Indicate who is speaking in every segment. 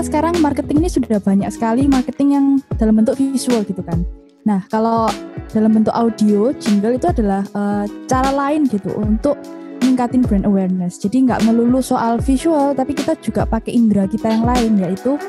Speaker 1: kita sekarang marketing ini sudah banyak sekali marketing yang dalam bentuk visual gitu kan. Nah, kalau dalam bentuk audio, jingle itu adalah uh, cara lain gitu untuk meningkatin brand awareness. Jadi nggak melulu soal visual, tapi kita juga pakai indera kita yang lain, yaitu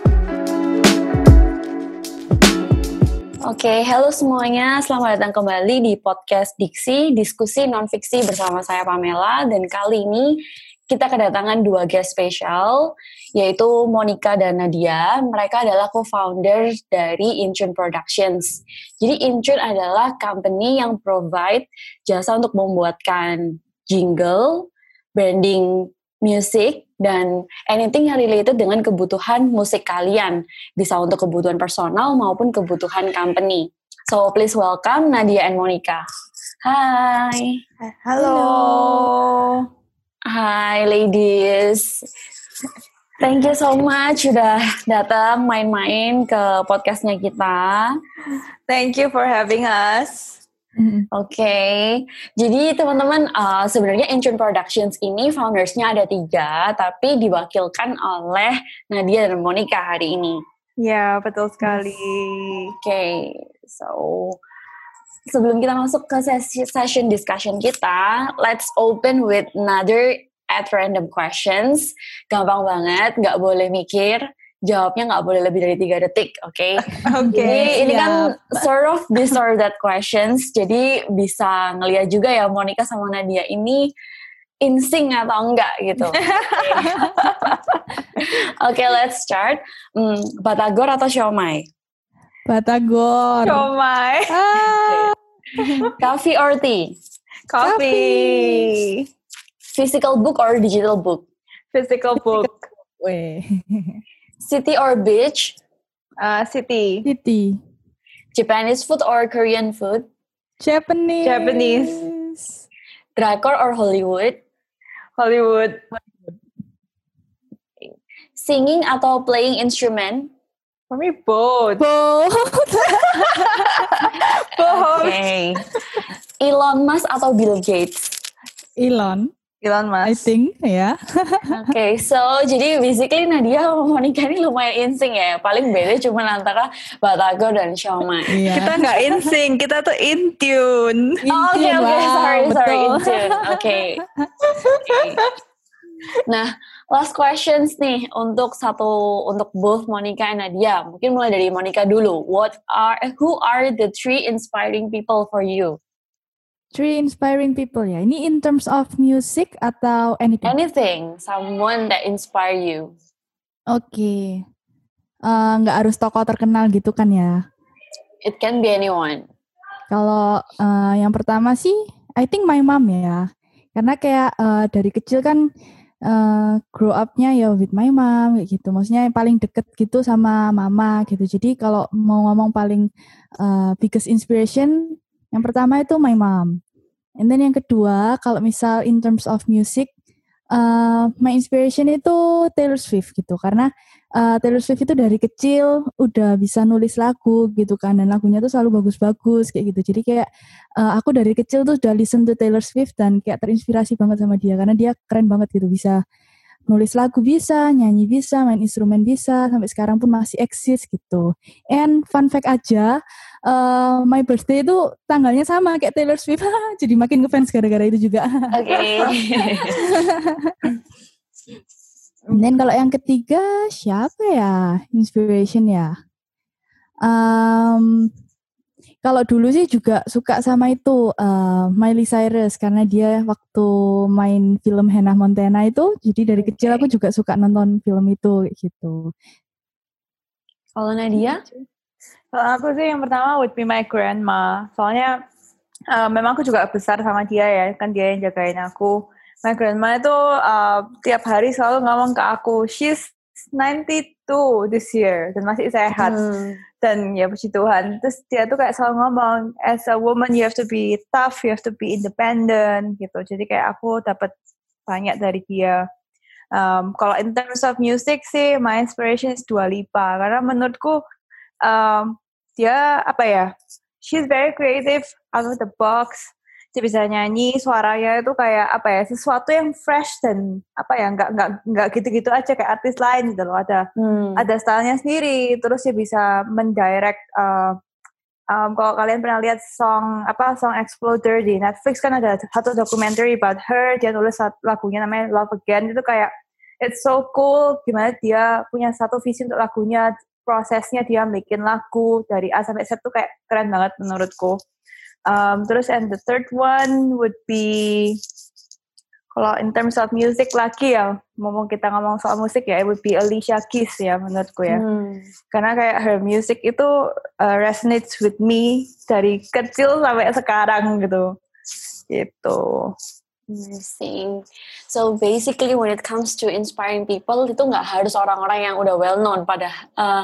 Speaker 2: Oke, okay, halo semuanya. Selamat datang kembali di podcast Diksi, diskusi non-fiksi bersama saya Pamela. Dan kali ini kita kedatangan dua guest spesial, yaitu Monica dan Nadia. Mereka adalah co-founder dari Intune Productions. Jadi Intune adalah company yang provide jasa untuk membuatkan jingle, branding music, dan anything yang related dengan kebutuhan musik kalian. Bisa untuk kebutuhan personal maupun kebutuhan company. So please welcome Nadia and Monica. Hai.
Speaker 1: Halo.
Speaker 2: Hai ladies. Thank you so much sudah datang main-main ke podcastnya kita.
Speaker 3: Thank you for having us.
Speaker 2: Oke, okay. jadi teman-teman uh, sebenarnya Intune Productions ini foundersnya ada tiga, tapi diwakilkan oleh Nadia dan Monica hari ini.
Speaker 3: Ya, betul sekali.
Speaker 2: Oke, okay. so sebelum kita masuk ke sesi, session discussion kita, let's open with another at random questions. Gampang banget, nggak boleh mikir jawabnya nggak boleh lebih dari tiga detik, oke? Okay?
Speaker 3: Oke. Okay,
Speaker 2: ini kan sort of this or that questions, jadi bisa ngeliat juga ya Monica sama Nadia ini insing atau enggak gitu. Oke, okay, let's start. Hmm, Batagor atau Xiaomai?
Speaker 1: Batagor.
Speaker 3: Xiaomai.
Speaker 2: Ah. Coffee or tea?
Speaker 3: Coffee.
Speaker 2: Physical book or digital book?
Speaker 3: Physical book.
Speaker 2: City or beach?
Speaker 3: Uh, city.
Speaker 1: City.
Speaker 2: Japanese food or Korean food?
Speaker 1: Japanese.
Speaker 3: Japanese.
Speaker 2: Drakor or Hollywood?
Speaker 3: Hollywood.
Speaker 2: Singing atau playing instrument?
Speaker 3: For me, both.
Speaker 1: Both.
Speaker 3: both.
Speaker 2: Okay. Elon Musk atau Bill Gates?
Speaker 1: Elon.
Speaker 3: Elon Musk.
Speaker 1: I think, ya. Yeah.
Speaker 2: Oke, okay, so jadi basically Nadia sama Monica ini lumayan insing ya. Paling beda cuma antara Batago dan Xiaomai.
Speaker 3: Yeah. Kita nggak insing, kita tuh in tune.
Speaker 2: Oh, oke, oke, sorry, betul. sorry, in tune. Oke. Okay. okay. Nah, last questions nih untuk satu untuk both Monica and Nadia. Mungkin mulai dari Monica dulu. What are who are the three inspiring people for you?
Speaker 1: Three inspiring people ya. Ini in terms of music atau anything?
Speaker 2: Anything, someone that inspire you.
Speaker 1: Oke. Okay. Uh, nggak harus tokoh terkenal gitu kan ya?
Speaker 2: It can be anyone.
Speaker 1: Kalau uh, yang pertama sih, I think my mom ya. Karena kayak uh, dari kecil kan uh, grow up-nya ya with my mom kayak gitu. Maksudnya yang paling deket gitu sama mama gitu. Jadi kalau mau ngomong paling uh, biggest inspiration yang pertama itu my mom. And then yang kedua, kalau misal in terms of music, uh, my inspiration itu Taylor Swift gitu. Karena uh, Taylor Swift itu dari kecil udah bisa nulis lagu gitu kan. Dan lagunya tuh selalu bagus-bagus kayak gitu. Jadi kayak uh, aku dari kecil tuh udah listen to Taylor Swift dan kayak terinspirasi banget sama dia. Karena dia keren banget gitu bisa nulis lagu bisa, nyanyi bisa, main instrumen bisa, sampai sekarang pun masih eksis gitu. And fun fact aja, uh, my birthday itu tanggalnya sama kayak Taylor Swift, jadi makin ngefans gara-gara itu juga.
Speaker 2: Oke. Okay.
Speaker 1: Dan kalau yang ketiga siapa ya inspiration ya? Um, kalau dulu sih juga suka sama itu uh, Miley Cyrus karena dia waktu main film Hannah Montana itu, jadi dari kecil aku juga suka nonton film itu gitu.
Speaker 2: Kalau Nadia?
Speaker 3: Kalau aku sih yang pertama would be my grandma. Soalnya uh, memang aku juga besar sama dia ya, kan dia yang jagain aku. My grandma itu uh, tiap hari selalu ngomong ke aku, she's 92 this year dan masih sehat. Hmm dan ya puji Tuhan. Terus dia tuh kayak selalu ngomong as a woman you have to be tough you have to be independent gitu. Jadi kayak aku dapat banyak dari dia. Um, kalau in terms of music sih my inspiration is Dua Lipa. Karena menurutku um, dia apa ya she's very creative out of the box dia bisa nyanyi suaranya itu kayak apa ya sesuatu yang fresh dan apa ya nggak nggak nggak gitu-gitu aja kayak artis lain gitu loh ada hmm. ada stylenya sendiri terus dia bisa mendirect uh, um, kalau kalian pernah lihat song apa song Exploder di Netflix kan ada satu documentary about her dia tulis lagunya namanya Love Again itu kayak it's so cool gimana dia punya satu visi untuk lagunya prosesnya dia bikin lagu dari A sampai Z tuh kayak keren banget menurutku Um, terus and the third one would be kalau in terms of music lagi ya, ngomong kita ngomong soal musik ya, it would be Alicia Keys ya menurutku ya. Hmm. Karena kayak her music itu uh, resonates with me dari kecil sampai sekarang gitu. Gitu.
Speaker 2: Amazing. So basically when it comes to inspiring people itu nggak harus orang-orang yang udah well known pada uh,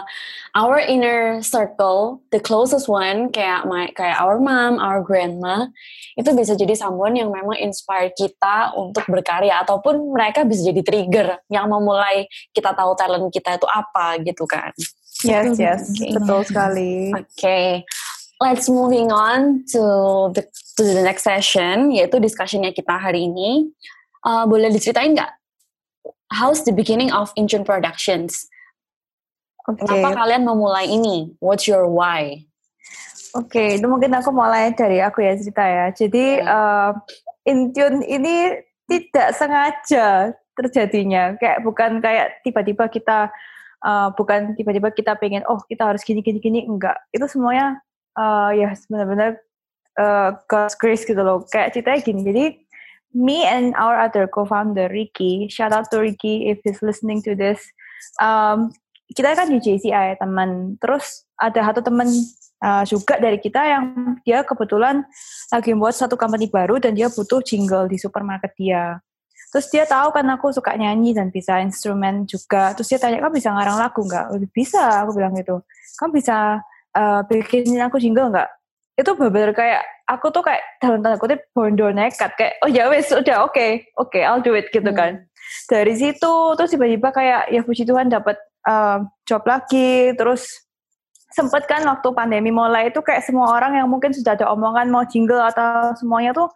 Speaker 2: our inner circle, the closest one kayak my kayak our mom, our grandma itu bisa jadi someone yang memang inspire kita untuk berkarya ataupun mereka bisa jadi trigger yang memulai kita tahu talent kita itu apa gitu kan.
Speaker 3: Yes, yes, okay. betul sekali.
Speaker 2: Oke. Okay let's moving on to the to the next session yaitu discussionnya kita hari ini. Uh, boleh diceritain nggak? How's the beginning of Inchun Productions? Okay. Kenapa kalian memulai ini? What's your why?
Speaker 3: Oke, okay, itu mungkin aku mulai dari aku ya cerita ya. Jadi okay. uh, Intune ini tidak sengaja terjadinya. Kayak bukan kayak tiba-tiba kita uh, bukan tiba-tiba kita pengen oh kita harus gini gini gini enggak. Itu semuanya uh, ya benar-benar uh, God's grace gitu loh. Kayak ceritanya gini, jadi me and our other co-founder Ricky, shout out to Ricky if he's listening to this. Um, kita kan di JCI teman. Terus ada satu teman uh, juga dari kita yang dia kebetulan lagi buat satu company baru dan dia butuh jingle di supermarket dia. Terus dia tahu kan aku suka nyanyi dan bisa instrumen juga. Terus dia tanya, kamu bisa ngarang lagu nggak? Bisa, aku bilang gitu. Kamu bisa uh, bikinin aku jingle nggak? Itu benar kayak aku tuh kayak dalam tanda kutip bondo nekat kayak oh ya wes udah oke okay, oke okay, I'll do it gitu hmm. kan. Dari situ terus tiba-tiba kayak ya puji Tuhan dapat uh, job lagi terus sempet kan waktu pandemi mulai itu kayak semua orang yang mungkin sudah ada omongan mau jingle atau semuanya tuh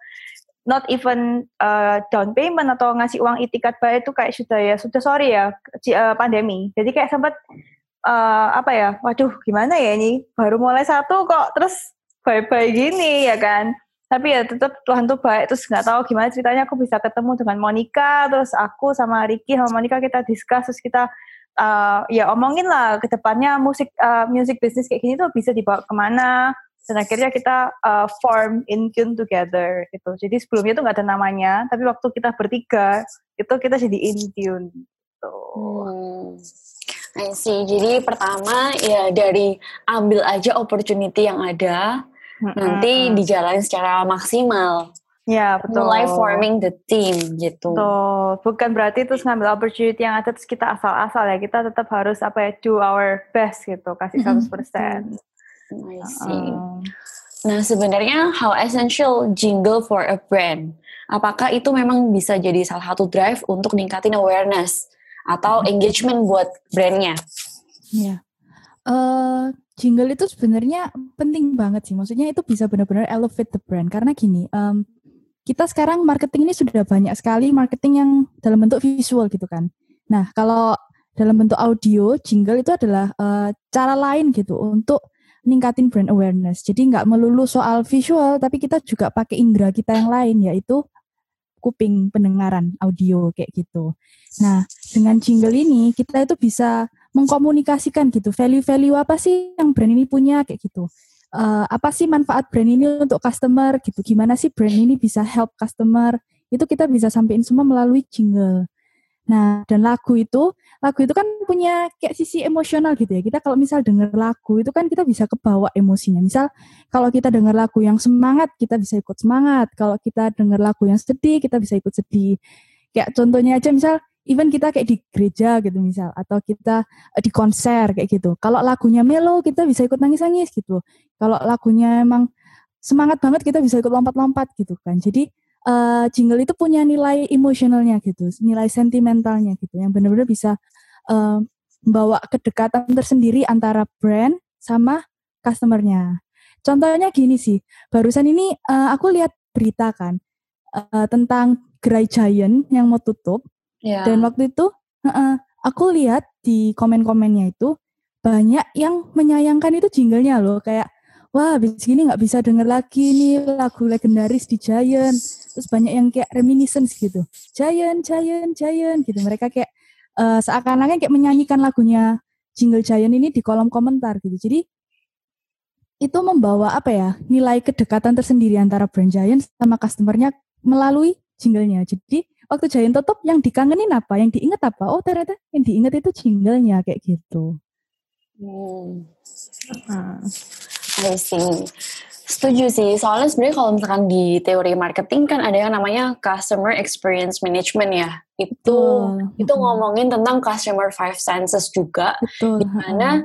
Speaker 3: not even uh, down payment atau ngasih uang itikat bayar itu kayak sudah ya sudah sorry ya pandemi jadi kayak sempat uh, apa ya, waduh gimana ya ini baru mulai satu kok terus bye-bye gini ya kan. Tapi ya tetap Tuhan tuh baik terus nggak tahu gimana ceritanya aku bisa ketemu dengan Monica terus aku sama Ricky sama Monica kita discuss terus kita uh, ya omongin lah ke depannya musik uh, music business kayak gini tuh bisa dibawa ke mana dan akhirnya kita uh, form in tune together gitu. Jadi sebelumnya tuh nggak ada namanya, tapi waktu kita bertiga itu kita jadi in tune. Gitu. Hmm.
Speaker 2: I see. Jadi pertama ya dari ambil aja opportunity yang ada, mm-hmm. nanti dijalani secara maksimal.
Speaker 3: Ya, betul.
Speaker 2: Mulai forming the team gitu.
Speaker 3: Betul. Bukan berarti terus ngambil opportunity yang ada terus kita asal-asal ya. Kita tetap harus apa ya, do our best gitu, kasih 100%. Mm-hmm.
Speaker 2: I see. Nah, sebenarnya how essential jingle for a brand? Apakah itu memang bisa jadi salah satu drive untuk ningkatin awareness atau engagement buat brandnya.
Speaker 1: Iya. Uh, jingle itu sebenarnya penting banget sih. Maksudnya itu bisa benar-benar elevate the brand. Karena gini, um, kita sekarang marketing ini sudah banyak sekali marketing yang dalam bentuk visual gitu kan. Nah, kalau dalam bentuk audio, jingle itu adalah uh, cara lain gitu untuk ningkatin brand awareness. Jadi nggak melulu soal visual, tapi kita juga pakai indera kita yang lain, yaitu kuping pendengaran audio kayak gitu. Nah, dengan jingle ini kita itu bisa mengkomunikasikan gitu value-value apa sih yang brand ini punya kayak gitu. Uh, apa sih manfaat brand ini untuk customer gitu. Gimana sih brand ini bisa help customer? Itu kita bisa sampaikan semua melalui jingle. Nah, dan lagu itu, lagu itu kan punya kayak sisi emosional gitu ya. Kita kalau misal dengar lagu itu kan kita bisa kebawa emosinya. Misal kalau kita dengar lagu yang semangat, kita bisa ikut semangat. Kalau kita dengar lagu yang sedih, kita bisa ikut sedih. Kayak contohnya aja misal even kita kayak di gereja gitu misal atau kita uh, di konser kayak gitu. Kalau lagunya melo kita bisa ikut nangis-nangis gitu. Kalau lagunya emang semangat banget kita bisa ikut lompat-lompat gitu kan. Jadi uh, jingle itu punya nilai emosionalnya gitu, nilai sentimentalnya gitu, yang benar-benar bisa uh, membawa kedekatan tersendiri antara brand sama customernya. Contohnya gini sih, barusan ini uh, aku lihat berita kan uh, tentang gerai Giant yang mau tutup. Yeah. Dan waktu itu uh, aku lihat di komen-komennya itu banyak yang menyayangkan itu jinglenya loh kayak wah habis gini nggak bisa denger lagi nih lagu legendaris di Giant terus banyak yang kayak reminiscence gitu. Giant Giant Giant gitu. Mereka kayak uh, seakan-akan kayak menyanyikan lagunya jingle Giant ini di kolom komentar gitu. Jadi itu membawa apa ya nilai kedekatan tersendiri antara brand Giant sama customernya melalui jinglenya. Jadi waktu Giant tutup yang dikangenin apa yang diingat apa? Oh ternyata yang diingat itu jinglenya kayak gitu. Hmm.
Speaker 2: Hmm. I see. Setuju sih, soalnya sebenarnya kalau misalkan di teori marketing kan ada yang namanya customer experience management ya. Itu Betul. itu ngomongin tentang customer five senses juga, Betul. di mana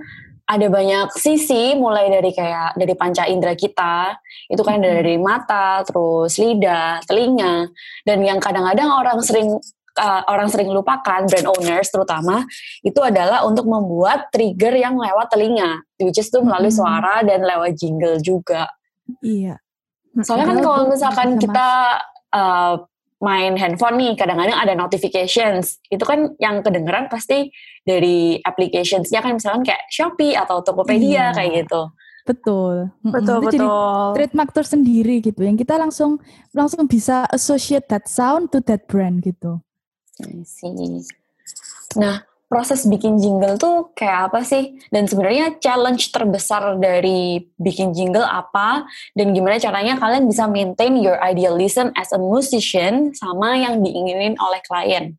Speaker 2: ada banyak sisi mulai dari kayak dari panca indera kita itu kan hmm. dari mata terus lidah telinga dan yang kadang-kadang orang sering uh, orang sering lupakan brand owners terutama itu adalah untuk membuat trigger yang lewat telinga which is itu melalui hmm. suara dan lewat jingle juga.
Speaker 1: Iya.
Speaker 2: Soalnya kan kalau misalkan kita uh, main handphone nih kadang-kadang ada notifications itu kan yang kedengeran pasti dari applicationsnya kan misalkan kayak Shopee atau Tokopedia iya. kayak gitu.
Speaker 1: Betul.
Speaker 3: Betul itu betul. jadi
Speaker 1: trademark tersendiri gitu yang kita langsung langsung bisa associate that sound to that brand gitu.
Speaker 2: Nah, proses bikin jingle tuh kayak apa sih? Dan sebenarnya challenge terbesar dari bikin jingle apa? Dan gimana caranya kalian bisa maintain your idealism as a musician sama yang diinginin oleh klien?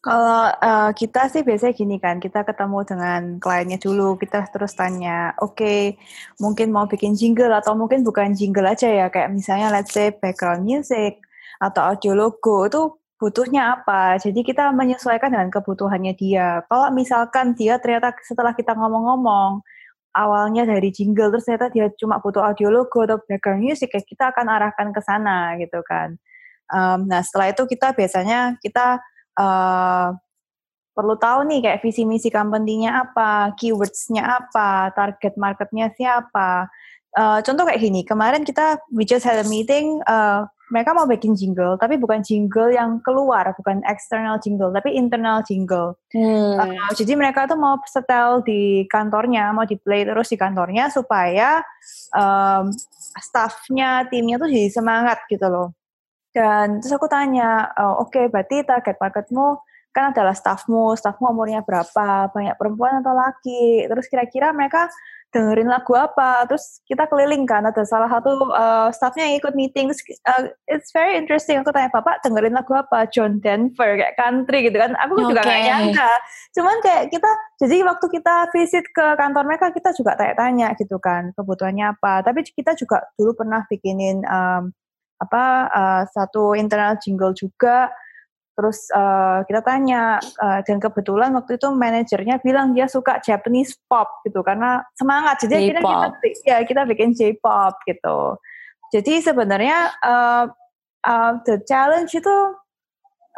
Speaker 3: Kalau uh, kita sih biasanya gini kan, kita ketemu dengan kliennya dulu, kita terus tanya, oke, okay, mungkin mau bikin jingle atau mungkin bukan jingle aja ya, kayak misalnya let's say background music atau audio logo itu butuhnya apa. Jadi kita menyesuaikan dengan kebutuhannya dia. Kalau misalkan dia ternyata setelah kita ngomong-ngomong, awalnya dari jingle terus ternyata dia cuma butuh audio logo atau background music, ya kita akan arahkan ke sana gitu kan. Um, nah setelah itu kita biasanya kita uh, perlu tahu nih kayak visi misi company-nya apa, keywords-nya apa, target marketnya siapa. Uh, contoh kayak gini, kemarin kita we just had a meeting, uh, mereka mau bikin jingle, tapi bukan jingle yang keluar, bukan external jingle, tapi internal jingle. Hmm. Uh, jadi mereka tuh mau setel di kantornya, mau di play terus di kantornya supaya um, staffnya, timnya tuh jadi semangat gitu loh. Dan terus aku tanya, oh, oke okay, berarti target marketmu kan adalah staffmu, staffmu umurnya berapa, banyak perempuan atau laki, terus kira-kira mereka dengerin lagu apa? Terus kita keliling kan ada salah satu uh, staffnya yang ikut meeting uh, it's very interesting aku tanya bapak dengerin lagu apa? John Denver kayak country gitu kan. Aku okay. juga gak nyangka. Cuman kayak kita jadi waktu kita visit ke kantor mereka kita juga tanya-tanya gitu kan kebutuhannya apa. Tapi kita juga dulu pernah bikinin um, apa uh, satu internal jingle juga Terus uh, kita tanya uh, dan kebetulan waktu itu manajernya bilang dia suka Japanese pop gitu karena semangat. Jadi kita ya kita bikin J-pop gitu. Jadi sebenarnya uh, uh, the challenge itu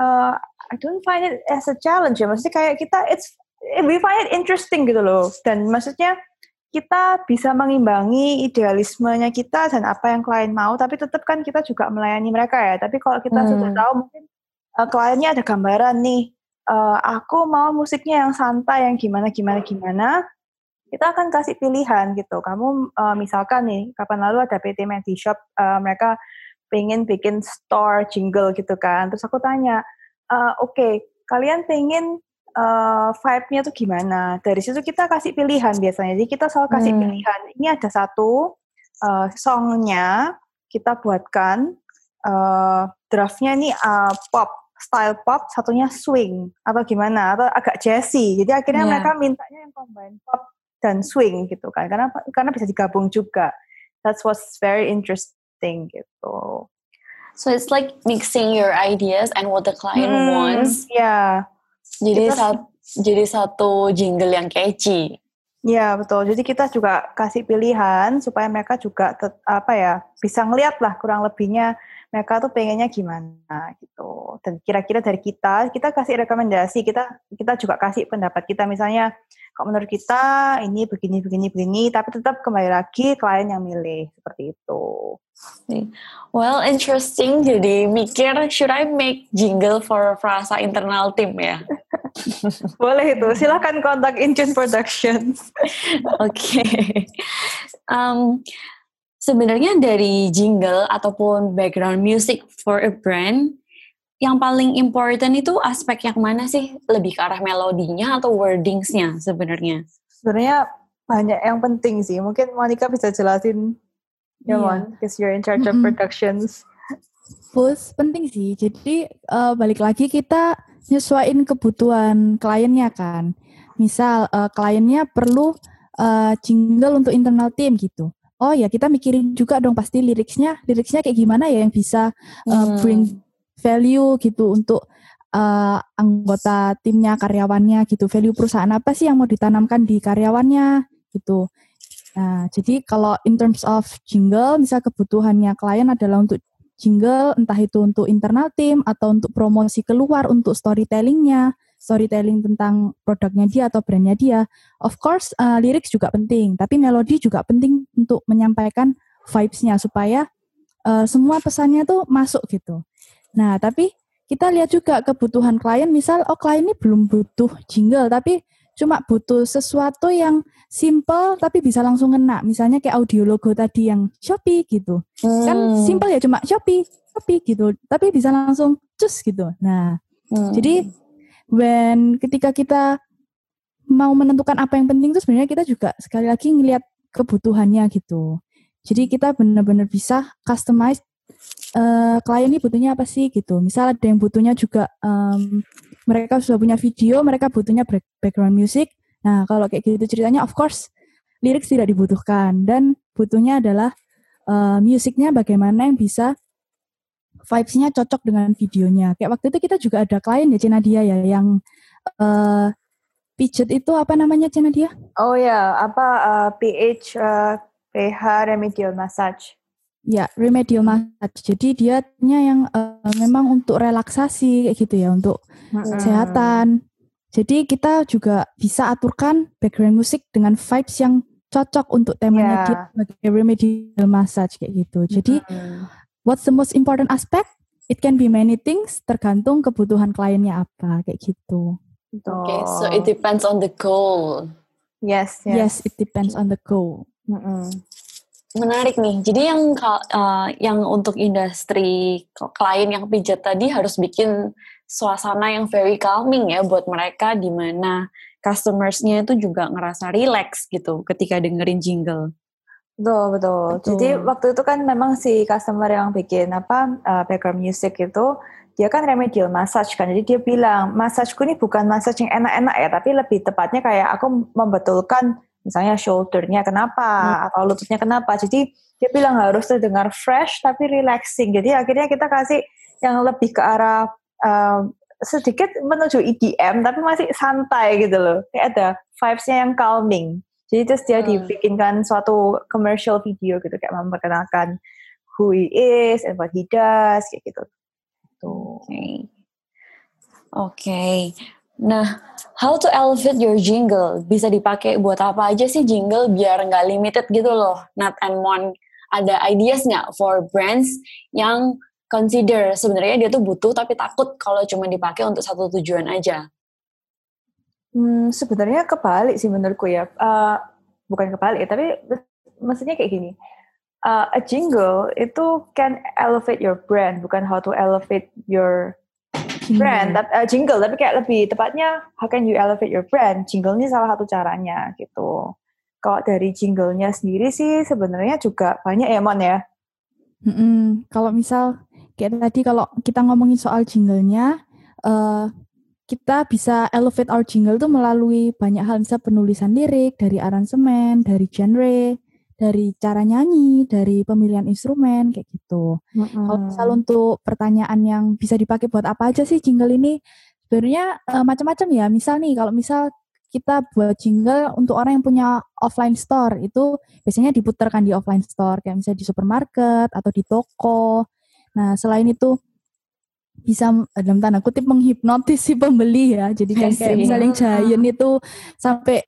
Speaker 3: uh, I don't find it as a challenge ya. Maksudnya kayak kita it's we find it interesting gitu loh. Dan maksudnya kita bisa mengimbangi idealismenya kita dan apa yang klien mau tapi tetap kan kita juga melayani mereka ya. Tapi kalau kita hmm. sudah tahu mungkin uh, kliennya ada gambaran nih, uh, aku mau musiknya yang santai, yang gimana gimana gimana, kita akan kasih pilihan gitu. Kamu uh, misalkan nih, kapan lalu ada PT Medishop, uh, mereka pengen bikin store jingle gitu kan. Terus aku tanya, uh, oke, okay, kalian pengen uh, vibe-nya tuh gimana? Dari situ kita kasih pilihan biasanya. Jadi kita selalu kasih hmm. pilihan. Ini ada satu uh, songnya kita buatkan uh, draftnya ini uh, pop style pop, satunya swing atau gimana atau agak jazzy. Jadi akhirnya yeah. mereka mintanya yang combine pop dan swing gitu kan. Karena karena bisa digabung juga. That's what's very interesting gitu.
Speaker 2: So it's like mixing your ideas and what the client hmm, wants.
Speaker 3: Ya. Yeah.
Speaker 2: Jadi satu jadi satu jingle yang catchy.
Speaker 3: Ya betul. Jadi kita juga kasih pilihan supaya mereka juga tet, apa ya bisa ngeliat lah kurang lebihnya mereka tuh pengennya gimana gitu. Dan kira-kira dari kita, kita kasih rekomendasi, kita kita juga kasih pendapat kita. Misalnya, kalau menurut kita ini begini, begini, begini, tapi tetap kembali lagi klien yang milih seperti itu.
Speaker 2: Well, interesting. Jadi mikir, should I make jingle for Frasa internal team ya?
Speaker 3: Boleh itu. Silahkan kontak Intune Productions.
Speaker 2: Oke. okay. Um, sebenarnya dari jingle ataupun background music for a brand, yang paling important itu aspek yang mana sih? Lebih ke arah melodinya atau wordingsnya sebenarnya?
Speaker 3: Sebenarnya banyak yang penting sih. Mungkin Monica bisa jelasin, ya yeah. because you're in charge of productions.
Speaker 1: Bus penting sih. Jadi uh, balik lagi kita nyesuaiin kebutuhan kliennya kan. Misal uh, kliennya perlu uh, jingle untuk internal team gitu oh ya kita mikirin juga dong pasti liriknya liriknya kayak gimana ya yang bisa uh, bring value gitu untuk uh, anggota timnya karyawannya gitu. Value perusahaan apa sih yang mau ditanamkan di karyawannya gitu. Nah jadi kalau in terms of jingle misal kebutuhannya klien adalah untuk jingle entah itu untuk internal team atau untuk promosi keluar untuk storytellingnya storytelling tentang produknya dia atau brandnya dia. Of course, uh, lirik juga penting, tapi melodi juga penting untuk menyampaikan vibes-nya supaya uh, semua pesannya tuh masuk gitu. Nah, tapi kita lihat juga kebutuhan klien, misal oh klien ini belum butuh jingle, tapi cuma butuh sesuatu yang simple tapi bisa langsung ngena. Misalnya kayak audio logo tadi yang Shopee gitu. Kan hmm. Kan simple ya cuma Shopee, Shopee gitu, tapi bisa langsung cus gitu. Nah, hmm. jadi when ketika kita mau menentukan apa yang penting itu sebenarnya kita juga sekali lagi ngelihat kebutuhannya gitu. Jadi kita benar-benar bisa customize uh, klien ini butuhnya apa sih gitu. Misal ada yang butuhnya juga um, mereka sudah punya video, mereka butuhnya background music. Nah kalau kayak gitu ceritanya, of course lirik tidak dibutuhkan dan butuhnya adalah uh, musiknya bagaimana yang bisa vibes-nya cocok dengan videonya. Kayak waktu itu kita juga ada klien ya Cina dia ya yang uh, pijet itu apa namanya Cina dia?
Speaker 3: Oh ya, apa uh, PH uh, PH remedial massage.
Speaker 1: Ya, remedial massage. Jadi dia yang uh, memang untuk relaksasi kayak gitu ya, untuk hmm. kesehatan. Jadi kita juga bisa aturkan background musik dengan vibes yang cocok untuk temanya yeah. dia sebagai remedial massage kayak gitu. Jadi hmm What's the most important aspect? It can be many things, tergantung kebutuhan kliennya apa, kayak gitu.
Speaker 2: Oke, okay, so it depends on the goal.
Speaker 3: Yes, yes.
Speaker 1: Yes, it depends on the goal.
Speaker 2: Mm -mm. Menarik nih. Jadi yang uh, yang untuk industri klien yang pijat tadi harus bikin suasana yang very calming ya buat mereka di mana customersnya itu juga ngerasa relax gitu ketika dengerin jingle.
Speaker 3: Betul, betul, betul. Jadi waktu itu kan memang si customer yang bikin apa uh, background music itu dia kan remedial massage kan. Jadi dia bilang, massageku ini bukan massage yang enak-enak ya, tapi lebih tepatnya kayak aku membetulkan misalnya shouldernya kenapa hmm. atau lututnya kenapa. Jadi dia bilang harus terdengar fresh tapi relaxing. Jadi akhirnya kita kasih yang lebih ke arah uh, sedikit menuju EDM tapi masih santai gitu loh. Kayak ada vibes-nya yang calming. Jadi terus dia hmm. dibikinkan suatu commercial video gitu kayak memperkenalkan who he is and what he does kayak gitu.
Speaker 2: Oke. Okay. Oke. Okay. Nah, how to elevate your jingle? Bisa dipakai buat apa aja sih jingle biar nggak limited gitu loh. Not and one ada ideas nggak for brands yang consider sebenarnya dia tuh butuh tapi takut kalau cuma dipakai untuk satu tujuan aja.
Speaker 3: Hmm, sebenarnya kebalik sih menurutku ya. Uh, bukan kebalik, tapi maksudnya kayak gini. Uh, a jingle itu can elevate your brand, bukan how to elevate your brand. Tapi, uh, jingle, tapi kayak lebih tepatnya how can you elevate your brand? Jingle ini salah satu caranya gitu. Kalau dari jinglenya sendiri sih sebenarnya juga banyak ya Mon ya.
Speaker 1: Mm -mm. Kalau misal kayak tadi kalau kita ngomongin soal jinglenya, uh, kita bisa elevate our jingle tuh melalui banyak hal, bisa penulisan lirik, dari aransemen, dari genre, dari cara nyanyi, dari pemilihan instrumen, kayak gitu. Mm-hmm. Kalau misal untuk pertanyaan yang bisa dipakai buat apa aja sih jingle ini, sebenarnya uh, macam-macam ya. Misal nih, kalau misal kita buat jingle untuk orang yang punya offline store, itu biasanya diputarkan di offline store, kayak misalnya di supermarket atau di toko. Nah, selain itu bisa dalam tanda kutip menghipnotis si pembeli ya. Jadi kan kayak misalnya Giant itu sampai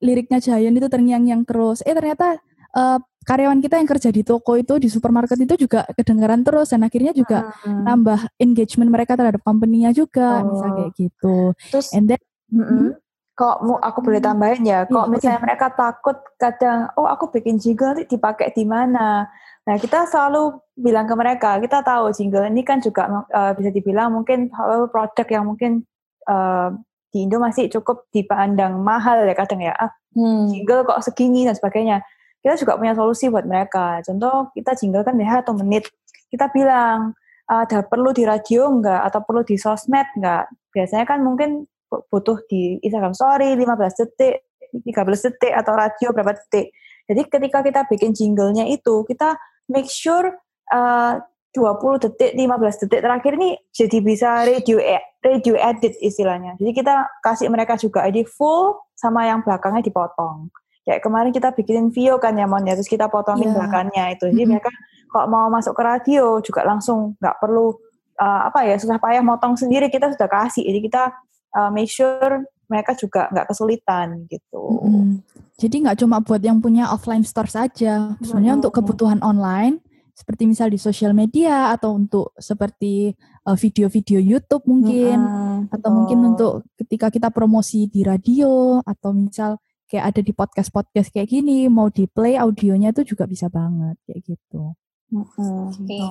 Speaker 1: liriknya Giant itu terngiang-ngiang terus. Eh ternyata uh, karyawan kita yang kerja di toko itu di supermarket itu juga kedengaran terus dan akhirnya juga hmm. nambah engagement mereka terhadap company-nya juga, oh. misalnya kayak gitu.
Speaker 3: Terus, And then, mm -hmm. kok mau aku boleh tambahin ya, kok yeah, misalnya okay. mereka takut kadang, oh aku bikin jingle dipakai di mana? Nah, kita selalu bilang ke mereka, kita tahu jingle ini kan juga uh, bisa dibilang mungkin produk yang mungkin uh, di Indo masih cukup dipandang mahal ya kadang ya. Ah, hmm. jingle kok segini dan sebagainya. Kita juga punya solusi buat mereka. Contoh kita jingle kan ya atau menit. Kita bilang, ada perlu di radio enggak atau perlu di sosmed enggak? Biasanya kan mungkin butuh di Instagram story 15 detik, 13 detik atau radio berapa detik. Jadi ketika kita bikin jinglenya itu, kita make sure uh, 20 detik, 15 detik terakhir ini jadi bisa radio radio edit istilahnya. Jadi kita kasih mereka juga edit full sama yang belakangnya dipotong. Kayak kemarin kita bikin video kan ya Mon ya, terus kita potongin yeah. belakangnya itu. Jadi mm-hmm. mereka kalau mau masuk ke radio juga langsung nggak perlu uh, apa ya susah payah motong sendiri kita sudah kasih. Jadi kita uh, make sure mereka juga nggak kesulitan gitu. Mm-hmm.
Speaker 1: Jadi nggak cuma buat yang punya offline store saja, sebenarnya untuk kebutuhan online seperti misal di sosial media atau untuk seperti uh, video-video YouTube mungkin mm-hmm. atau oh. mungkin untuk ketika kita promosi di radio atau misal kayak ada di podcast-podcast kayak gini mau di play audionya itu juga bisa banget kayak gitu.
Speaker 2: Mm-hmm. Okay.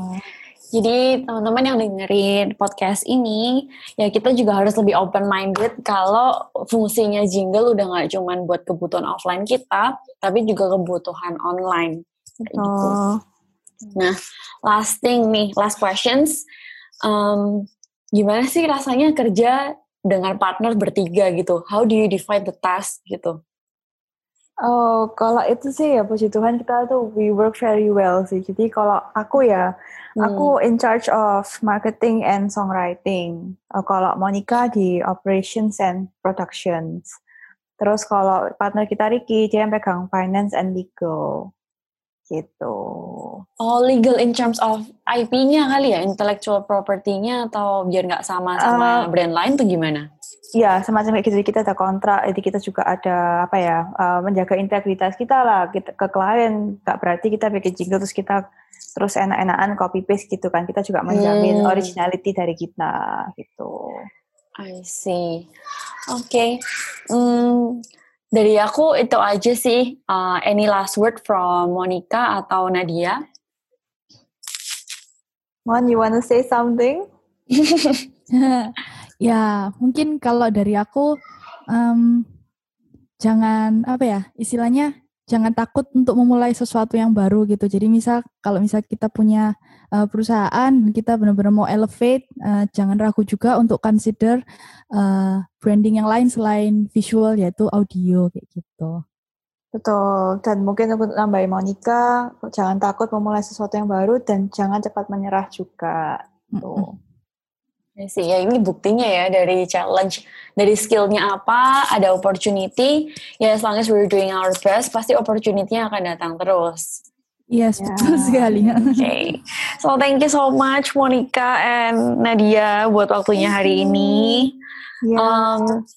Speaker 2: Jadi teman-teman yang dengerin podcast ini, ya kita juga harus lebih open minded kalau fungsinya jingle udah nggak cuma buat kebutuhan offline kita, tapi juga kebutuhan online. Gitu. Oh. Nah, last thing nih, last questions. Um, gimana sih rasanya kerja dengan partner bertiga gitu? How do you divide the task gitu?
Speaker 3: Oh, kalau itu sih ya puji Tuhan kita tuh we work very well sih. Jadi kalau aku ya, hmm. aku in charge of marketing and songwriting. Uh, kalau Monica di operations and productions. Terus kalau partner kita Ricky, dia yang pegang finance and legal. Gitu.
Speaker 2: Oh, legal in terms of IP-nya kali ya, intellectual property-nya atau biar nggak sama sama uh, brand lain tuh gimana?
Speaker 3: Ya, semacam kayak gitu. Kita ada kontrak, jadi kita juga ada apa ya, uh, menjaga integritas kita lah kita, ke klien. Gak berarti kita bikin jingle terus kita terus enak-enakan copy paste gitu kan. Kita juga menjamin hmm. originality dari kita gitu.
Speaker 2: I see. Oke. Okay. Hmm, dari aku itu aja sih. Uh, any last word from Monica atau Nadia?
Speaker 3: Mon, you wanna say something?
Speaker 1: Ya, mungkin kalau dari aku um, jangan apa ya, istilahnya jangan takut untuk memulai sesuatu yang baru gitu. Jadi misal kalau misal kita punya uh, perusahaan, kita benar-benar mau elevate, uh, jangan ragu juga untuk consider uh, branding yang lain selain visual yaitu audio kayak gitu.
Speaker 3: Betul, dan mungkin untuk nambahin Monica, jangan takut memulai sesuatu yang baru dan jangan cepat menyerah juga. Tuh. Mm -hmm
Speaker 2: sih ya ini buktinya ya dari challenge dari skillnya apa ada opportunity ya as long as we're doing our best pasti opportunity-nya akan datang terus
Speaker 1: Yes, yeah. betul sekali.
Speaker 2: Oke. Okay. So thank you so much Monica and Nadia buat waktunya hari ini. Yeah. Um,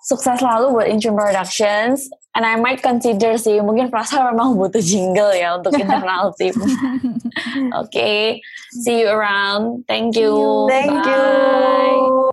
Speaker 2: sukses selalu buat Intune Productions. And I might consider sih, mungkin Prasa memang butuh jingle ya untuk internal team. Oke, okay. see you around. Thank you.
Speaker 3: Thank Bye. you.